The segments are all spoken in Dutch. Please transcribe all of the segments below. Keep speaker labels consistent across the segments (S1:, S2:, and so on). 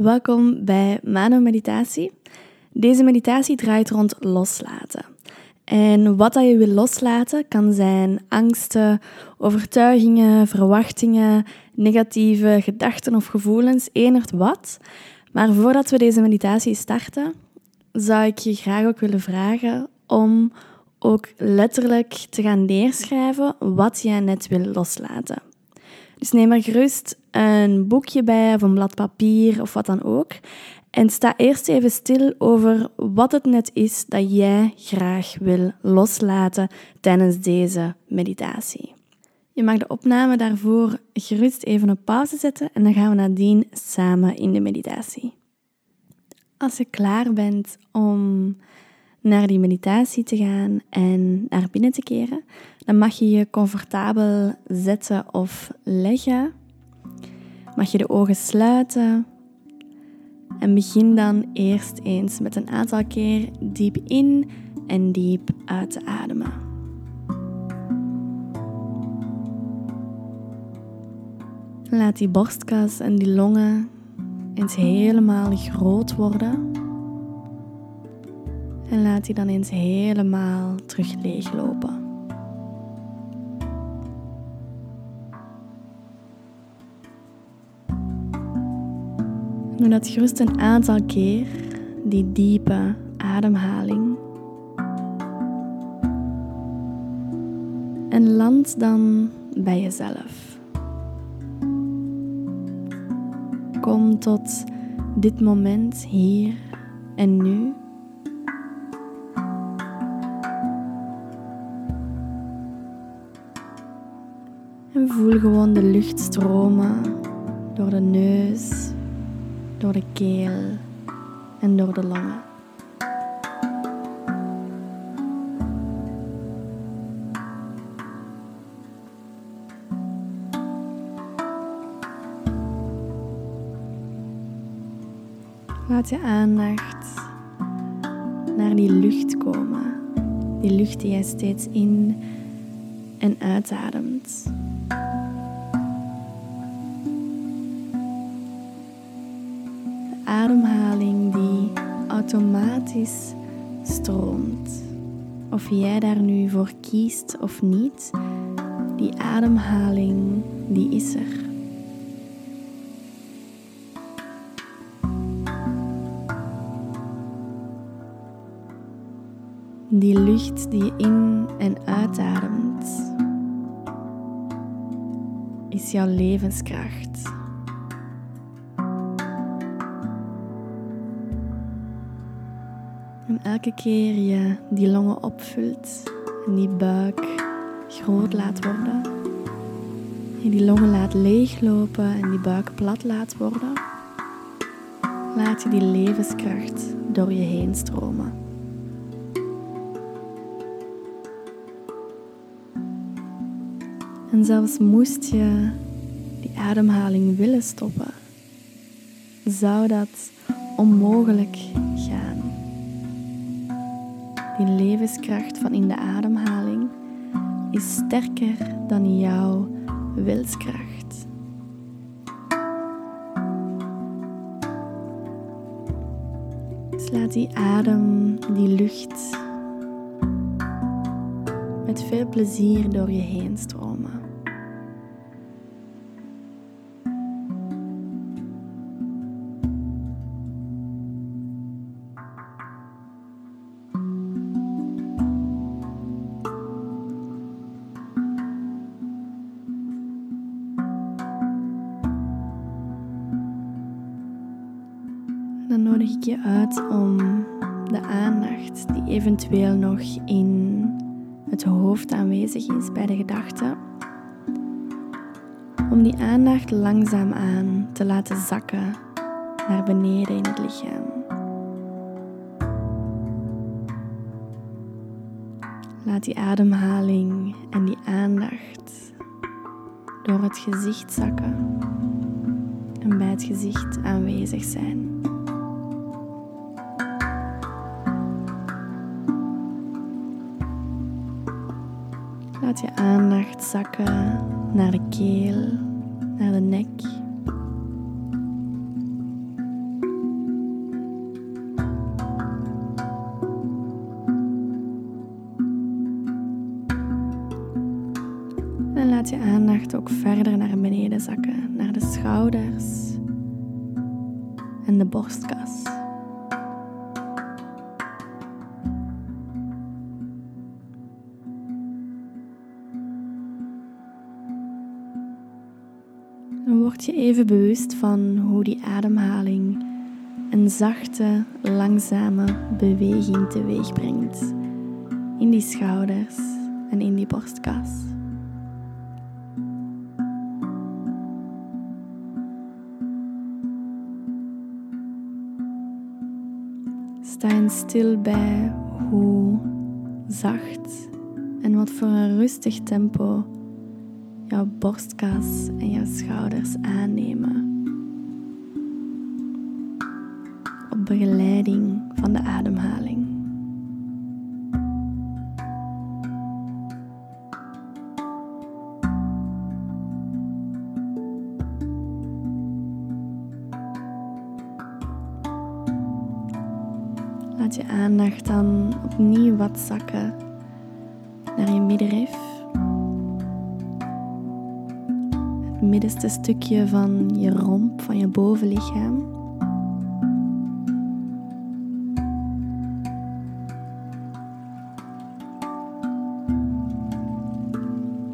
S1: Welkom bij Mano Meditatie. Deze meditatie draait rond loslaten. En wat dat je wil loslaten kan zijn angsten, overtuigingen, verwachtingen, negatieve gedachten of gevoelens, enert wat. Maar voordat we deze meditatie starten, zou ik je graag ook willen vragen om ook letterlijk te gaan neerschrijven wat jij net wil loslaten. Dus neem er gerust een boekje bij of een blad papier of wat dan ook. En sta eerst even stil over wat het net is dat jij graag wil loslaten tijdens deze meditatie. Je mag de opname daarvoor gerust even op pauze zetten en dan gaan we nadien samen in de meditatie. Als je klaar bent om naar die meditatie te gaan en naar binnen te keren, dan mag je je comfortabel zetten of leggen. Mag je de ogen sluiten en begin dan eerst eens met een aantal keer diep in en diep uit te ademen. Laat die borstkas en die longen eens helemaal groot worden. En laat die dan eens helemaal terug leeglopen. Doe dat gerust een aantal keer, die diepe ademhaling. En land dan bij jezelf. Kom tot dit moment hier en nu. En voel gewoon de lucht stromen door de neus, door de keel en door de longen. Laat je aandacht naar die lucht komen. Die lucht die jij steeds in en uitademt. Stroomt. Of jij daar nu voor kiest of niet, die ademhaling die is er. Die lucht die je in en uitademt, is jouw levenskracht. Elke keer je die longen opvult en die buik groot laat worden, je die longen laat leeglopen en die buik plat laat worden, laat je die levenskracht door je heen stromen. En zelfs moest je die ademhaling willen stoppen, zou dat onmogelijk gaan. Die levenskracht van in de ademhaling is sterker dan jouw wilskracht. Dus die adem, die lucht met veel plezier door je heen stromen. Die eventueel nog in het hoofd aanwezig is bij de gedachten, om die aandacht langzaamaan te laten zakken naar beneden in het lichaam. Laat die ademhaling en die aandacht door het gezicht zakken en bij het gezicht aanwezig zijn. Laat je aandacht zakken naar de keel, naar de nek. En laat je aandacht ook verder naar beneden zakken, naar de schouders en de borstkas. En word je even bewust van hoe die ademhaling een zachte, langzame beweging teweeg brengt in die schouders en in die borstkas. Sta eens stil bij hoe zacht en wat voor een rustig tempo jouw borstkas en jouw schouders aannemen. Op begeleiding van de ademhaling. Laat je aandacht dan opnieuw wat zakken naar je middenrif. Middenste stukje van je romp, van je bovenlichaam.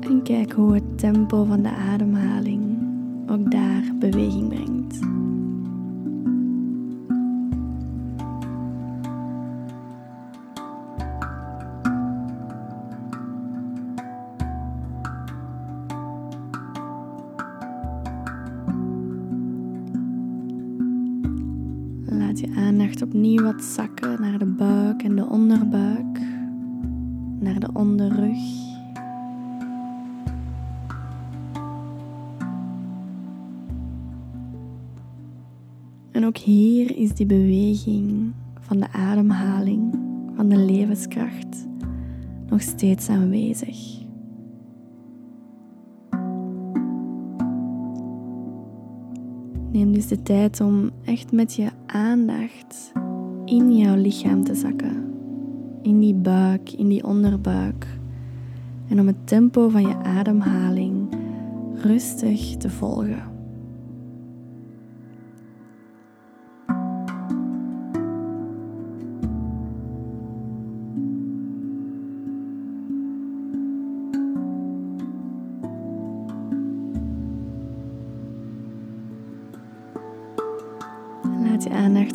S1: En kijk hoe het tempo van de ademhaling ook daar beweging brengt. Laat je aandacht opnieuw wat zakken naar de buik en de onderbuik, naar de onderrug. En ook hier is die beweging van de ademhaling, van de levenskracht, nog steeds aanwezig. Neem dus de tijd om echt met je aandacht in jouw lichaam te zakken. In die buik, in die onderbuik. En om het tempo van je ademhaling rustig te volgen.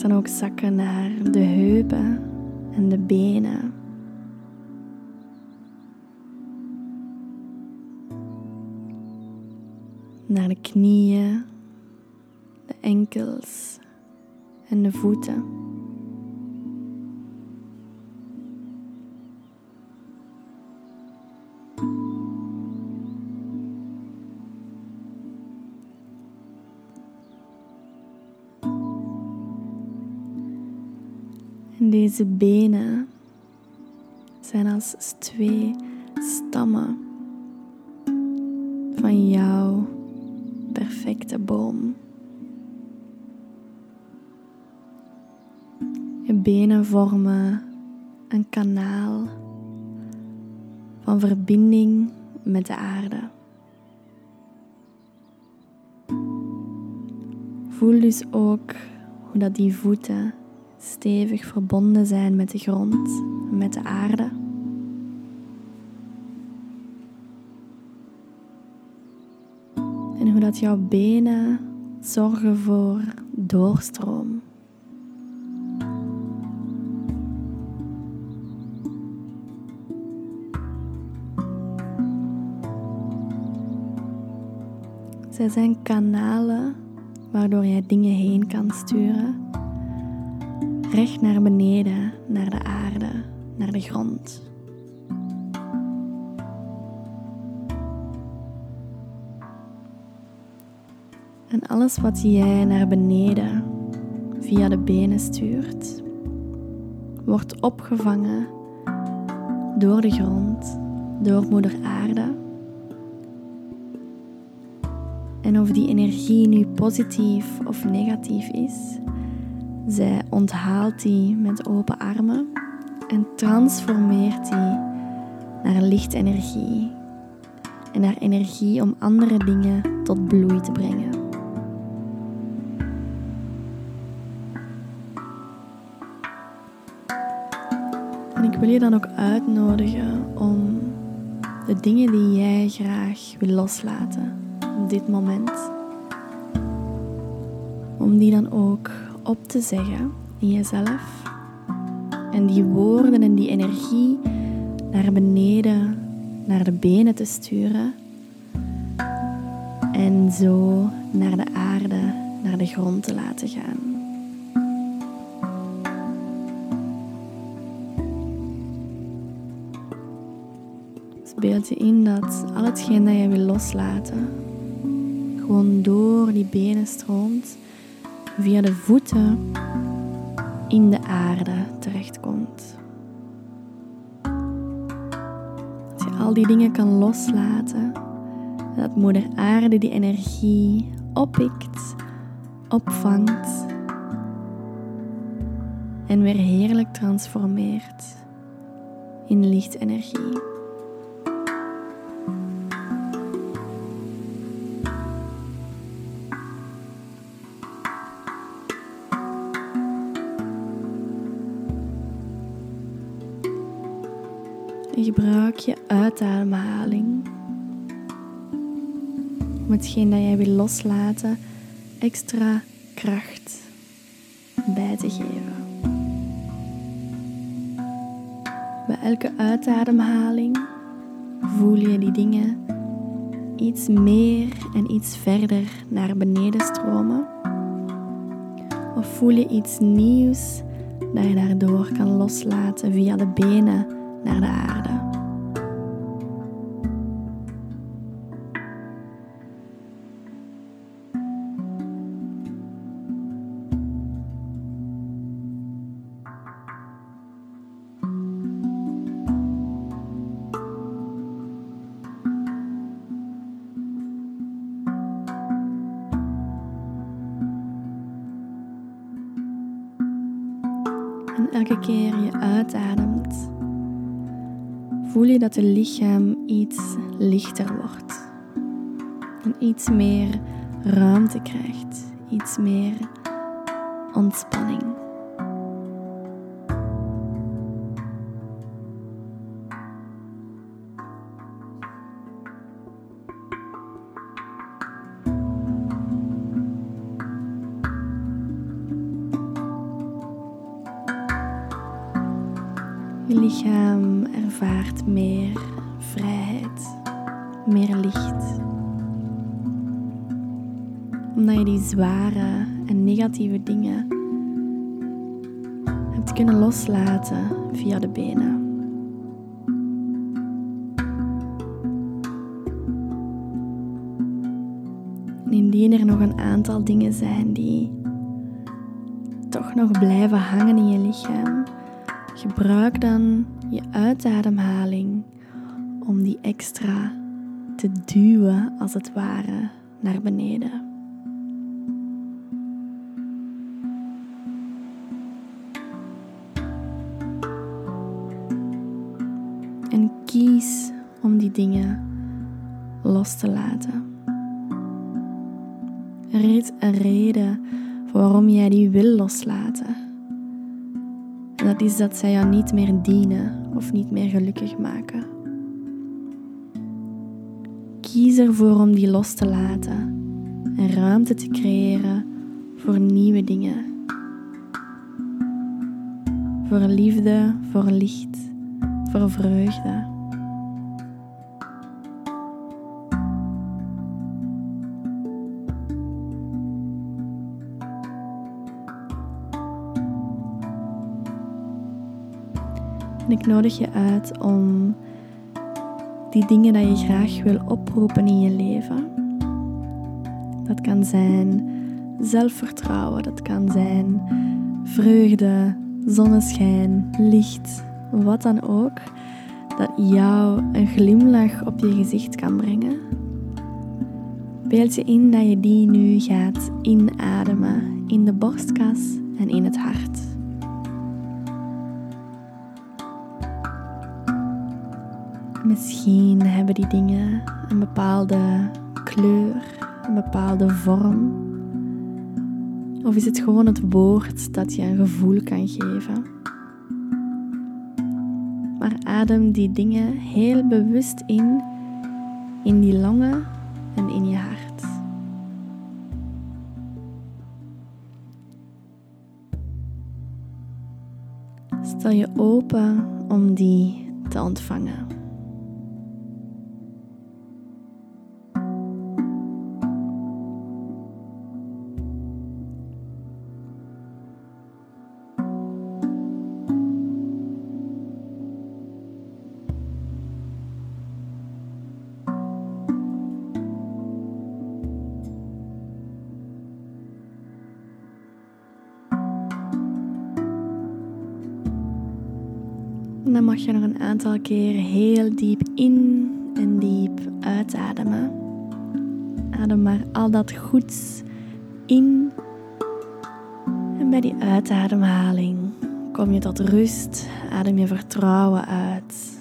S1: Dan ook zakken naar de heupen en de benen. Naar de knieën, de enkels en de voeten. Deze benen zijn als twee stammen van jouw perfecte boom. Je benen vormen een kanaal van verbinding met de aarde. Voel dus ook hoe dat die voeten stevig verbonden zijn met de grond, met de aarde. En hoe dat jouw benen zorgen voor doorstroom. Zij zijn kanalen waardoor jij dingen heen kan sturen recht naar beneden, naar de aarde, naar de grond. En alles wat jij naar beneden via de benen stuurt, wordt opgevangen door de grond, door Moeder Aarde. En of die energie nu positief of negatief is, zij onthaalt die met open armen en transformeert die naar lichtenergie, en haar energie om andere dingen tot bloei te brengen. En ik wil je dan ook uitnodigen om de dingen die jij graag wil loslaten op dit moment, om die dan ook op te zeggen in jezelf. En die woorden en die energie naar beneden, naar de benen te sturen. En zo naar de aarde, naar de grond te laten gaan. Dus je in dat al hetgeen dat je wil loslaten, gewoon door die benen stroomt, via de voeten in de aarde terechtkomt. Dat je al die dingen kan loslaten, dat Moeder Aarde die energie oppikt, opvangt en weer heerlijk transformeert in lichtenergie. Je uitademhaling om hetgeen dat jij wil loslaten extra kracht bij te geven. Bij elke uitademhaling voel je die dingen iets meer en iets verder naar beneden stromen. Of voel je iets nieuws dat je daardoor kan loslaten via de benen naar de aarde. Elke keer je uitademt, voel je dat je lichaam iets lichter wordt. En iets meer ruimte krijgt, iets meer ontspanning. Je lichaam ervaart meer vrijheid, meer licht. Omdat je die zware en negatieve dingen hebt kunnen loslaten via de benen. En indien er nog een aantal dingen zijn die toch nog blijven hangen in je lichaam, Gebruik dan je uitademhaling om die extra te duwen, als het ware, naar beneden. En kies om die dingen los te laten. Er een reden waarom jij die wil loslaten. Dat is dat zij jou niet meer dienen of niet meer gelukkig maken. Kies ervoor om die los te laten en ruimte te creëren voor nieuwe dingen. Voor liefde, voor licht, voor vreugde. En ik nodig je uit om die dingen dat je graag wil oproepen in je leven. Dat kan zijn zelfvertrouwen, dat kan zijn vreugde, zonneschijn, licht, wat dan ook, dat jou een glimlach op je gezicht kan brengen. Beeld je in dat je die nu gaat inademen in de borstkas en in het Misschien hebben die dingen een bepaalde kleur, een bepaalde vorm. Of is het gewoon het woord dat je een gevoel kan geven? Maar adem die dingen heel bewust in, in die longen en in je hart. Stel je open om die te ontvangen. Mag je nog een aantal keer heel diep in en diep uitademen. Adem maar al dat goeds in. En bij die uitademhaling kom je tot rust. Adem je vertrouwen uit.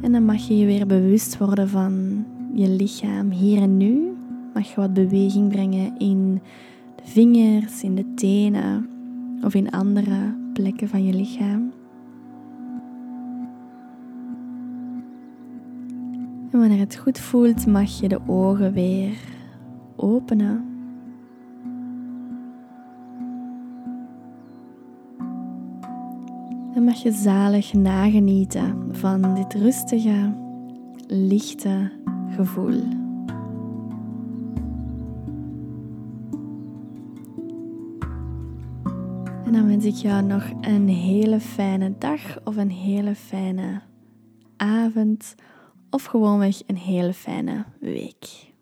S1: En dan mag je je weer bewust worden van je lichaam hier en nu. Mag je wat beweging brengen in de vingers, in de tenen of in andere plekken van je lichaam. En wanneer het goed voelt, mag je de ogen weer openen. En mag je zalig nagenieten van dit rustige, lichte gevoel. Dan wens ik jou nog een hele fijne dag of een hele fijne avond of gewoonweg een hele fijne week.